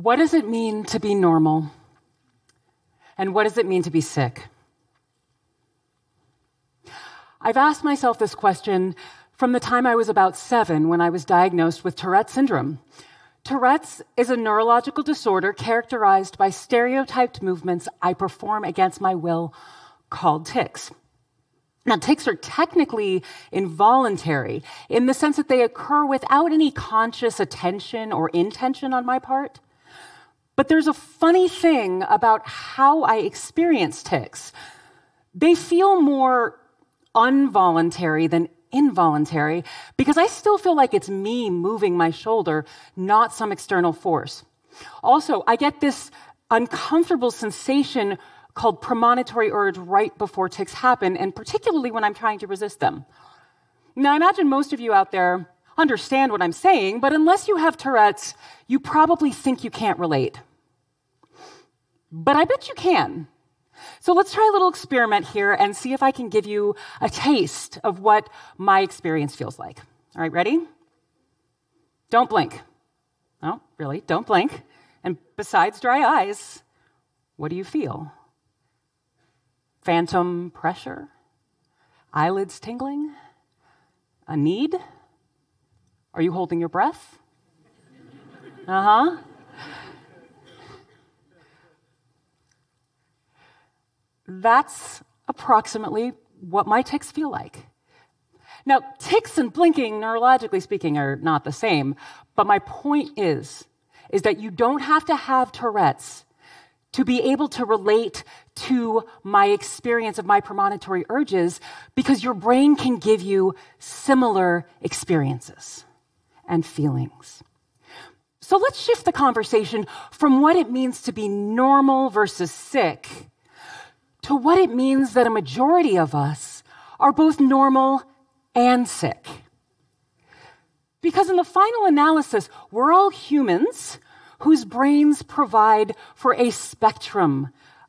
What does it mean to be normal? And what does it mean to be sick? I've asked myself this question from the time I was about seven when I was diagnosed with Tourette syndrome. Tourette's is a neurological disorder characterized by stereotyped movements I perform against my will called tics. Now, tics are technically involuntary in the sense that they occur without any conscious attention or intention on my part. But there's a funny thing about how I experience tics. They feel more involuntary than involuntary because I still feel like it's me moving my shoulder, not some external force. Also, I get this uncomfortable sensation called premonitory urge right before tics happen, and particularly when I'm trying to resist them. Now, I imagine most of you out there understand what I'm saying, but unless you have Tourette's, you probably think you can't relate. But I bet you can. So let's try a little experiment here and see if I can give you a taste of what my experience feels like. All right, ready? Don't blink. No, really, don't blink. And besides dry eyes, what do you feel? Phantom pressure? Eyelids tingling? A need? Are you holding your breath? Uh huh. That's approximately what my tics feel like. Now, tics and blinking, neurologically speaking, are not the same, but my point is, is that you don't have to have Tourette's to be able to relate to my experience of my premonitory urges because your brain can give you similar experiences and feelings. So let's shift the conversation from what it means to be normal versus sick to what it means that a majority of us are both normal and sick. Because in the final analysis, we're all humans whose brains provide for a spectrum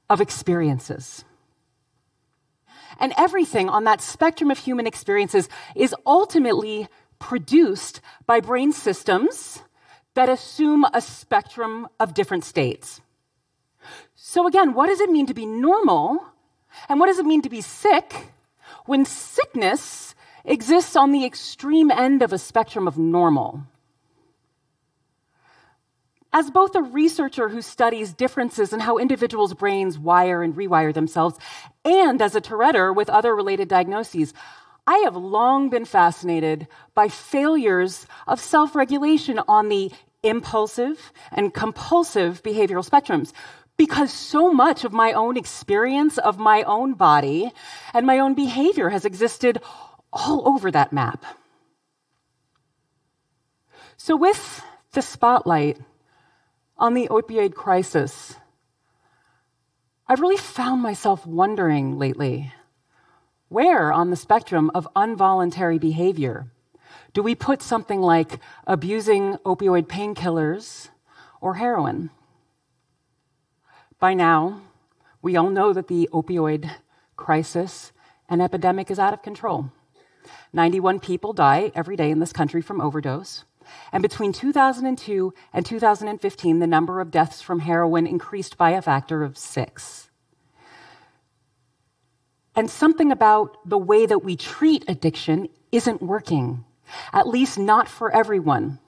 of experiences. And everything on that spectrum of human experiences is ultimately produced by brain systems that assume a spectrum of different states. So, again, what does it mean to be normal? And what does it mean to be sick when sickness exists on the extreme end of a spectrum of normal? As both a researcher who studies differences in how individuals' brains wire and rewire themselves, and as a Touretteer with other related diagnoses, I have long been fascinated by failures of self regulation on the impulsive and compulsive behavioral spectrums because so much of my own experience of my own body and my own behavior has existed all over that map. So, with the spotlight on the opioid crisis, I've really found myself wondering lately where on the spectrum of involuntary behavior do we put something like abusing opioid painkillers or heroin? By now, we all know that the opioid crisis and epidemic is out of control. 91 people die every day in this country from overdose. And between 2002 and 2015, the number of deaths from heroin increased by a factor of six. And something about the way that we treat addiction isn't working, at least not for everyone.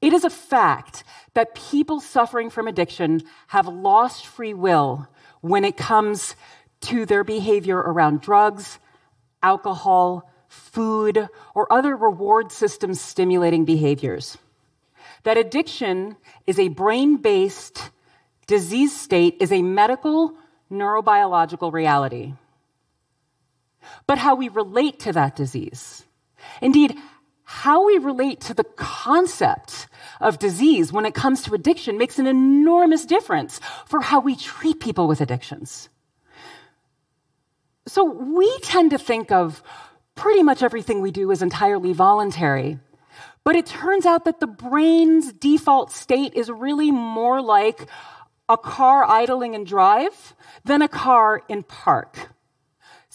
It is a fact that people suffering from addiction have lost free will when it comes to their behavior around drugs, alcohol, food, or other reward system stimulating behaviors. That addiction is a brain based disease state is a medical neurobiological reality. But how we relate to that disease, indeed, how we relate to the concept of disease when it comes to addiction makes an enormous difference for how we treat people with addictions. So we tend to think of pretty much everything we do as entirely voluntary. But it turns out that the brain's default state is really more like a car idling in drive than a car in park.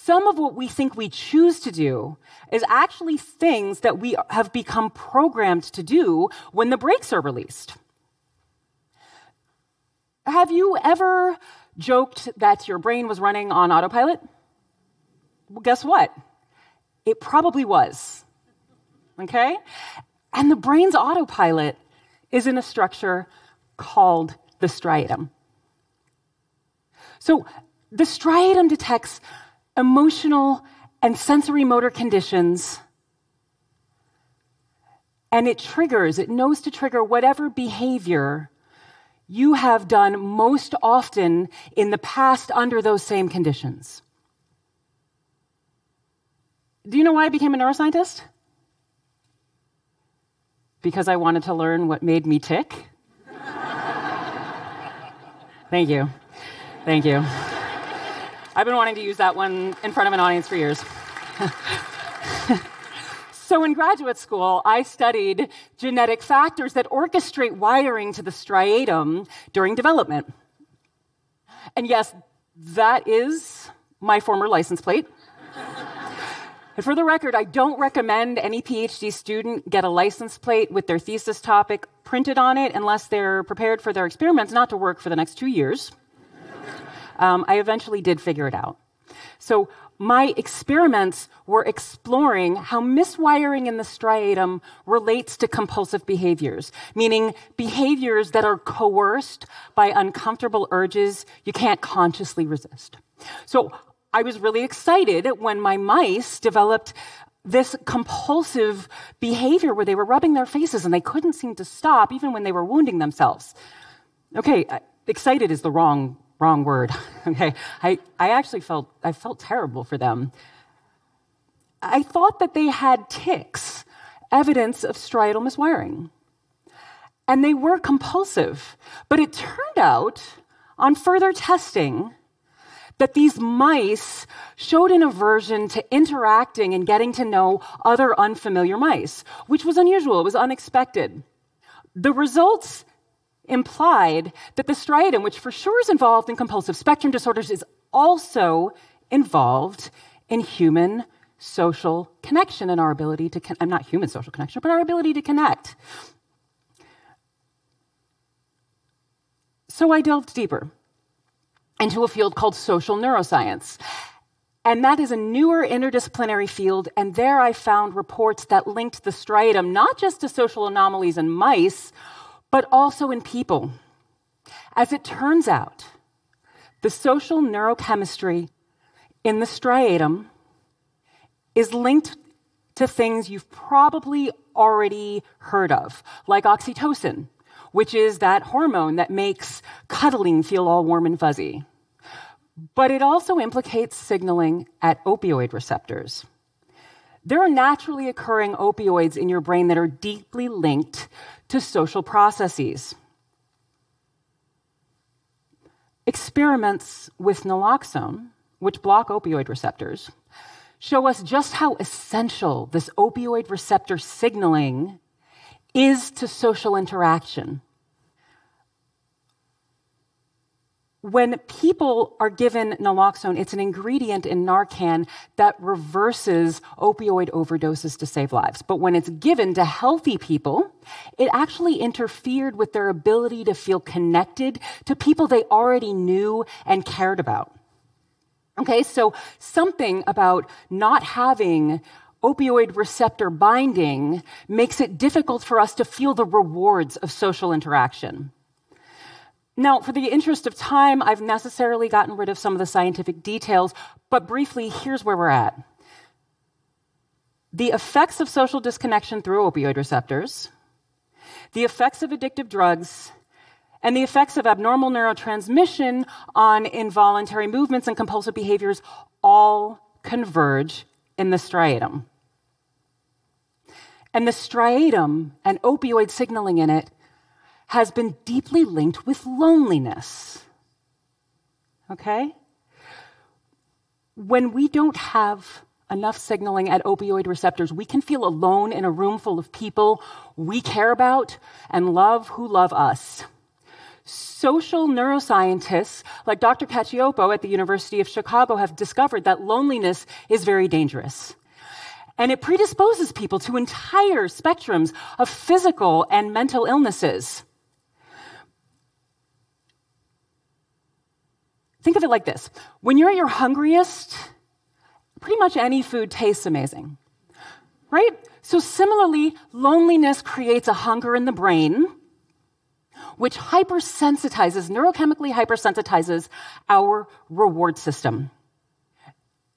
Some of what we think we choose to do is actually things that we have become programmed to do when the brakes are released. have you ever joked that your brain was running on autopilot? Well, guess what? It probably was. Okay? And the brain's autopilot is in a structure called the striatum. So the striatum detects emotional and sensory motor conditions and it triggers, it knows to trigger whatever behavior you have done most often in the past under those same conditions. Do you know why I became a neuroscientist? Because I wanted to learn what made me tick. Thank you. Thank you. I've been wanting to use that one in front of an audience for years. So, in graduate school, I studied genetic factors that orchestrate wiring to the striatum during development. And yes, that is my former license plate. and for the record, I don't recommend any PhD student get a license plate with their thesis topic printed on it unless they're prepared for their experiments not to work for the next two years. Um, I eventually did figure it out. So, my experiments were exploring how miswiring in the striatum relates to compulsive behaviors, meaning behaviors that are coerced by uncomfortable urges you can't consciously resist. So I was really excited when my mice developed this compulsive behavior where they were rubbing their faces and they couldn't seem to stop even when they were wounding themselves. Okay, excited is the wrong wrong word. okay, I, I actually felt I felt terrible for them. I thought that they had tics, evidence of striatal miswiring. And they were compulsive. But it turned out, on further testing, that these mice showed an aversion to interacting and getting to know other unfamiliar mice, which was unusual, it was unexpected. The results implied that the striatum, which for sure is involved in compulsive spectrum disorders, is also involved in human social connection and our ability to, con- I'm not human social connection, but our ability to connect. So I delved deeper into a field called social neuroscience. And that is a newer interdisciplinary field, and there I found reports that linked the striatum not just to social anomalies in mice, but also in people. As it turns out, the social neurochemistry in the striatum is linked to things you've probably already heard of, like oxytocin, which is that hormone that makes cuddling feel all warm and fuzzy. But it also implicates signaling at opioid receptors. There are naturally occurring opioids in your brain that are deeply linked to social processes. Experiments with naloxone, which block opioid receptors, show us just how essential this opioid receptor signaling is to social interaction. When people are given naloxone, it's an ingredient in Narcan that reverses opioid overdoses to save lives. But when it's given to healthy people, it actually interfered with their ability to feel connected to people they already knew and cared about. Okay, so something about not having opioid receptor binding makes it difficult for us to feel the rewards of social interaction. Now, for the interest of time, I've necessarily gotten rid of some of the scientific details, but briefly, here's where we're at. The effects of social disconnection through opioid receptors, the effects of addictive drugs, and the effects of abnormal neurotransmission on involuntary movements and compulsive behaviors all converge in the striatum. And the striatum and opioid signaling in it has been deeply linked with loneliness. Okay? When we don't have enough signaling at opioid receptors, we can feel alone in a room full of people we care about and love who love us. Social neuroscientists like Dr. Cacioppo at the University of Chicago have discovered that loneliness is very dangerous. And it predisposes people to entire spectrums of physical and mental illnesses. Think of it like this when you're at your hungriest, pretty much any food tastes amazing, right? So, similarly, loneliness creates a hunger in the brain, which hypersensitizes, neurochemically hypersensitizes our reward system.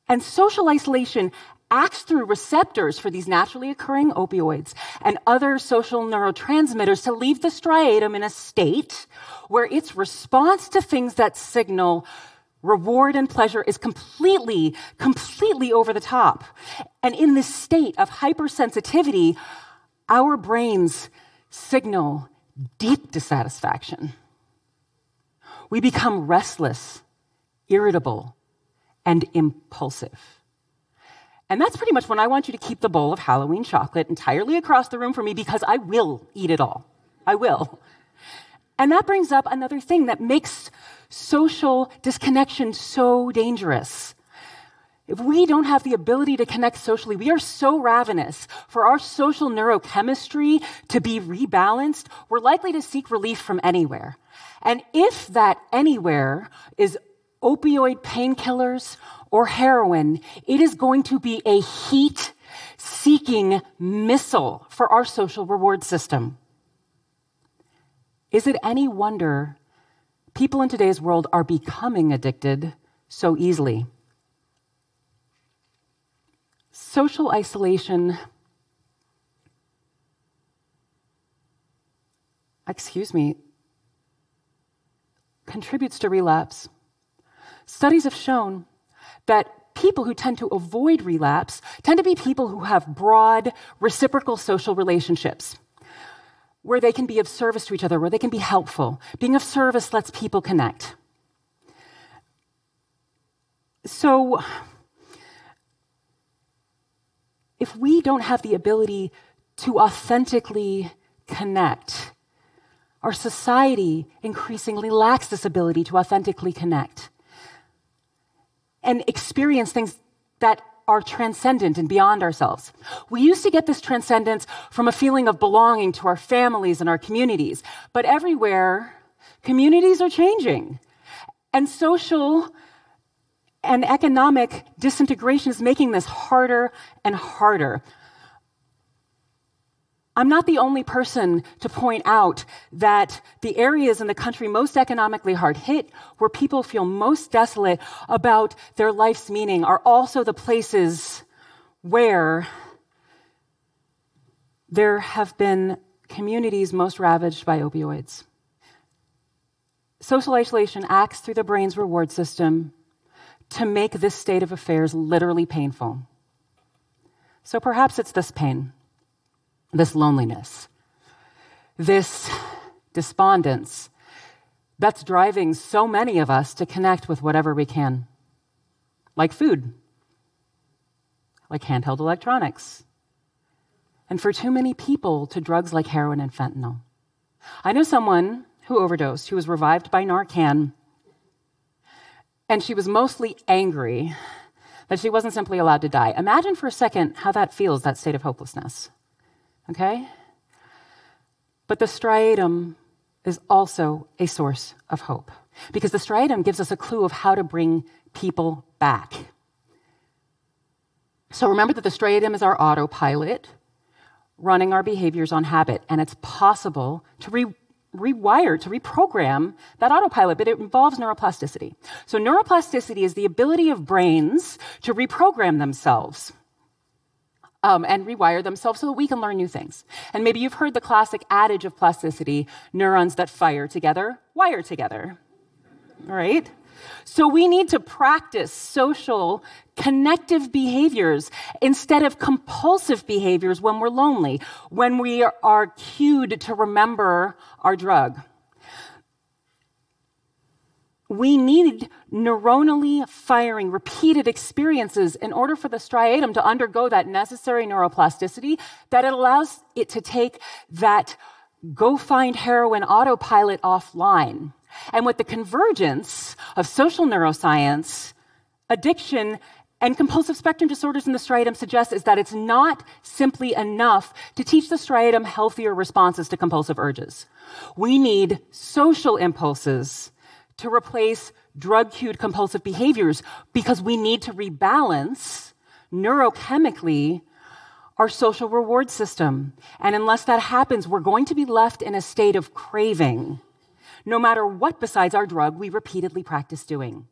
And social isolation acts through receptors for these naturally occurring opioids and other social neurotransmitters to leave the striatum in a state where its response to things that signal reward and pleasure is completely, completely over the top. And in this state of hypersensitivity, our brains signal deep dissatisfaction. We become restless, irritable, and impulsive. And that's pretty much when I want you to keep the bowl of Halloween chocolate entirely across the room for me because I will eat it all. I will. And that brings up another thing that makes social disconnection so dangerous. If we don't have the ability to connect socially, we are so ravenous for our social neurochemistry to be rebalanced, we're likely to seek relief from anywhere. And if that anywhere is opioid painkillers or heroin, it is going to be a heat seeking missile for our social reward system. Is it any wonder people in today's world are becoming addicted so easily? Social isolation, excuse me, contributes to relapse. Studies have shown that people who tend to avoid relapse tend to be people who have broad reciprocal social relationships where they can be of service to each other, where they can be helpful. Being of service lets people connect. So, if we don't have the ability to authentically connect, our society increasingly lacks this ability to authentically connect and experience things that are transcendent and beyond ourselves. We used to get this transcendence from a feeling of belonging to our families and our communities, but everywhere, communities are changing. And social and economic disintegration is making this harder and harder. I'm not the only person to point out that the areas in the country most economically hard hit, where people feel most desolate about their life's meaning, are also the places where there have been communities most ravaged by opioids. Social isolation acts through the brain's reward system to make this state of affairs literally painful. So perhaps it's this pain this loneliness, this despondence that's driving so many of us to connect with whatever we can, like food, like handheld electronics, and for too many people to drugs like heroin and fentanyl. I know someone who overdosed, who was revived by Narcan, and she was mostly angry that she wasn't simply allowed to die. Imagine for a second how that feels, that state of hopelessness. Okay? But the striatum is also a source of hope because the striatum gives us a clue of how to bring people back. So remember that the striatum is our autopilot running our behaviors on habit, and it's possible to re- rewire, to reprogram that autopilot, but it involves neuroplasticity. So neuroplasticity is the ability of brains to reprogram themselves um, and rewire themselves so that we can learn new things. And maybe you've heard the classic adage of plasticity neurons that fire together wire together. Right? So we need to practice social connective behaviors instead of compulsive behaviors when we're lonely, when we are cued to remember our drug we need neuronally firing repeated experiences in order for the striatum to undergo that necessary neuroplasticity that it allows it to take that go find heroin autopilot offline. And with the convergence of social neuroscience, addiction, and compulsive spectrum disorders in the striatum suggests is that it's not simply enough to teach the striatum healthier responses to compulsive urges. We need social impulses to replace drug cued compulsive behaviors because we need to rebalance neurochemically our social reward system. And unless that happens, we're going to be left in a state of craving, no matter what besides our drug we repeatedly practice doing.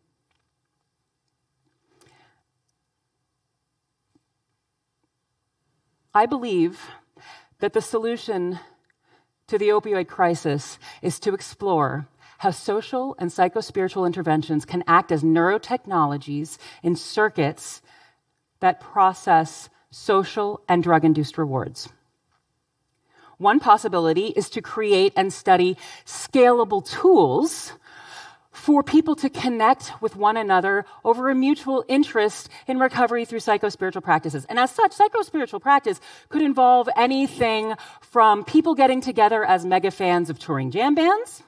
I believe that the solution to the opioid crisis is to explore how social and psychospiritual interventions can act as neurotechnologies in circuits that process social and drug induced rewards. One possibility is to create and study scalable tools for people to connect with one another over a mutual interest in recovery through psychospiritual practices. And as such, psychospiritual practice could involve anything from people getting together as mega fans of touring jam bands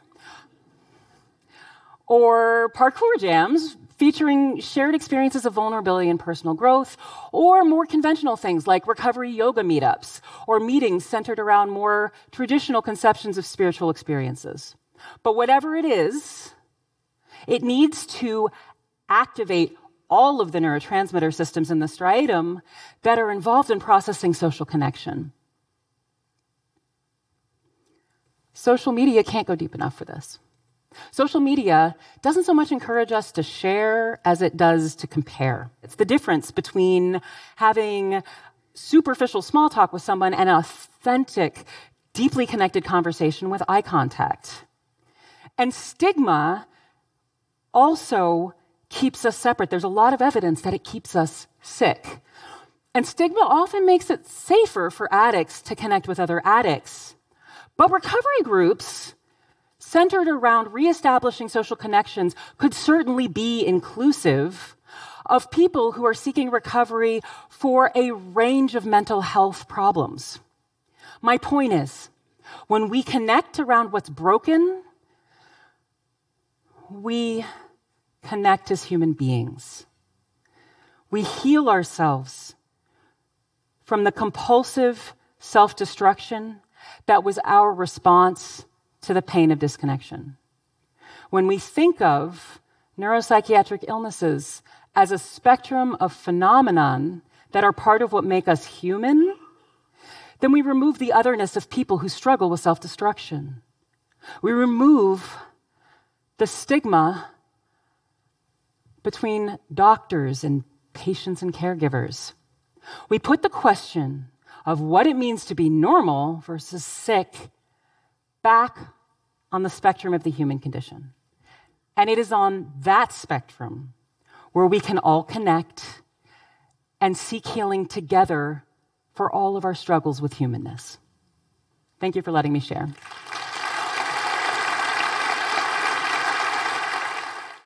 or parkour jams featuring shared experiences of vulnerability and personal growth, or more conventional things like recovery yoga meetups or meetings centered around more traditional conceptions of spiritual experiences. But whatever it is, it needs to activate all of the neurotransmitter systems in the striatum that are involved in processing social connection. Social media can't go deep enough for this. Social media doesn't so much encourage us to share as it does to compare. It's the difference between having superficial small talk with someone and an authentic, deeply connected conversation with eye contact. And stigma also keeps us separate. There's a lot of evidence that it keeps us sick. And stigma often makes it safer for addicts to connect with other addicts. But recovery groups centered around reestablishing social connections could certainly be inclusive of people who are seeking recovery for a range of mental health problems. My point is, when we connect around what's broken, we connect as human beings. We heal ourselves from the compulsive self destruction that was our response to the pain of disconnection. When we think of neuropsychiatric illnesses as a spectrum of phenomenon that are part of what make us human, then we remove the otherness of people who struggle with self destruction. We remove the stigma between doctors and patients and caregivers. We put the question of what it means to be normal versus sick back on the spectrum of the human condition. And it is on that spectrum where we can all connect and seek healing together for all of our struggles with humanness. Thank you for letting me share.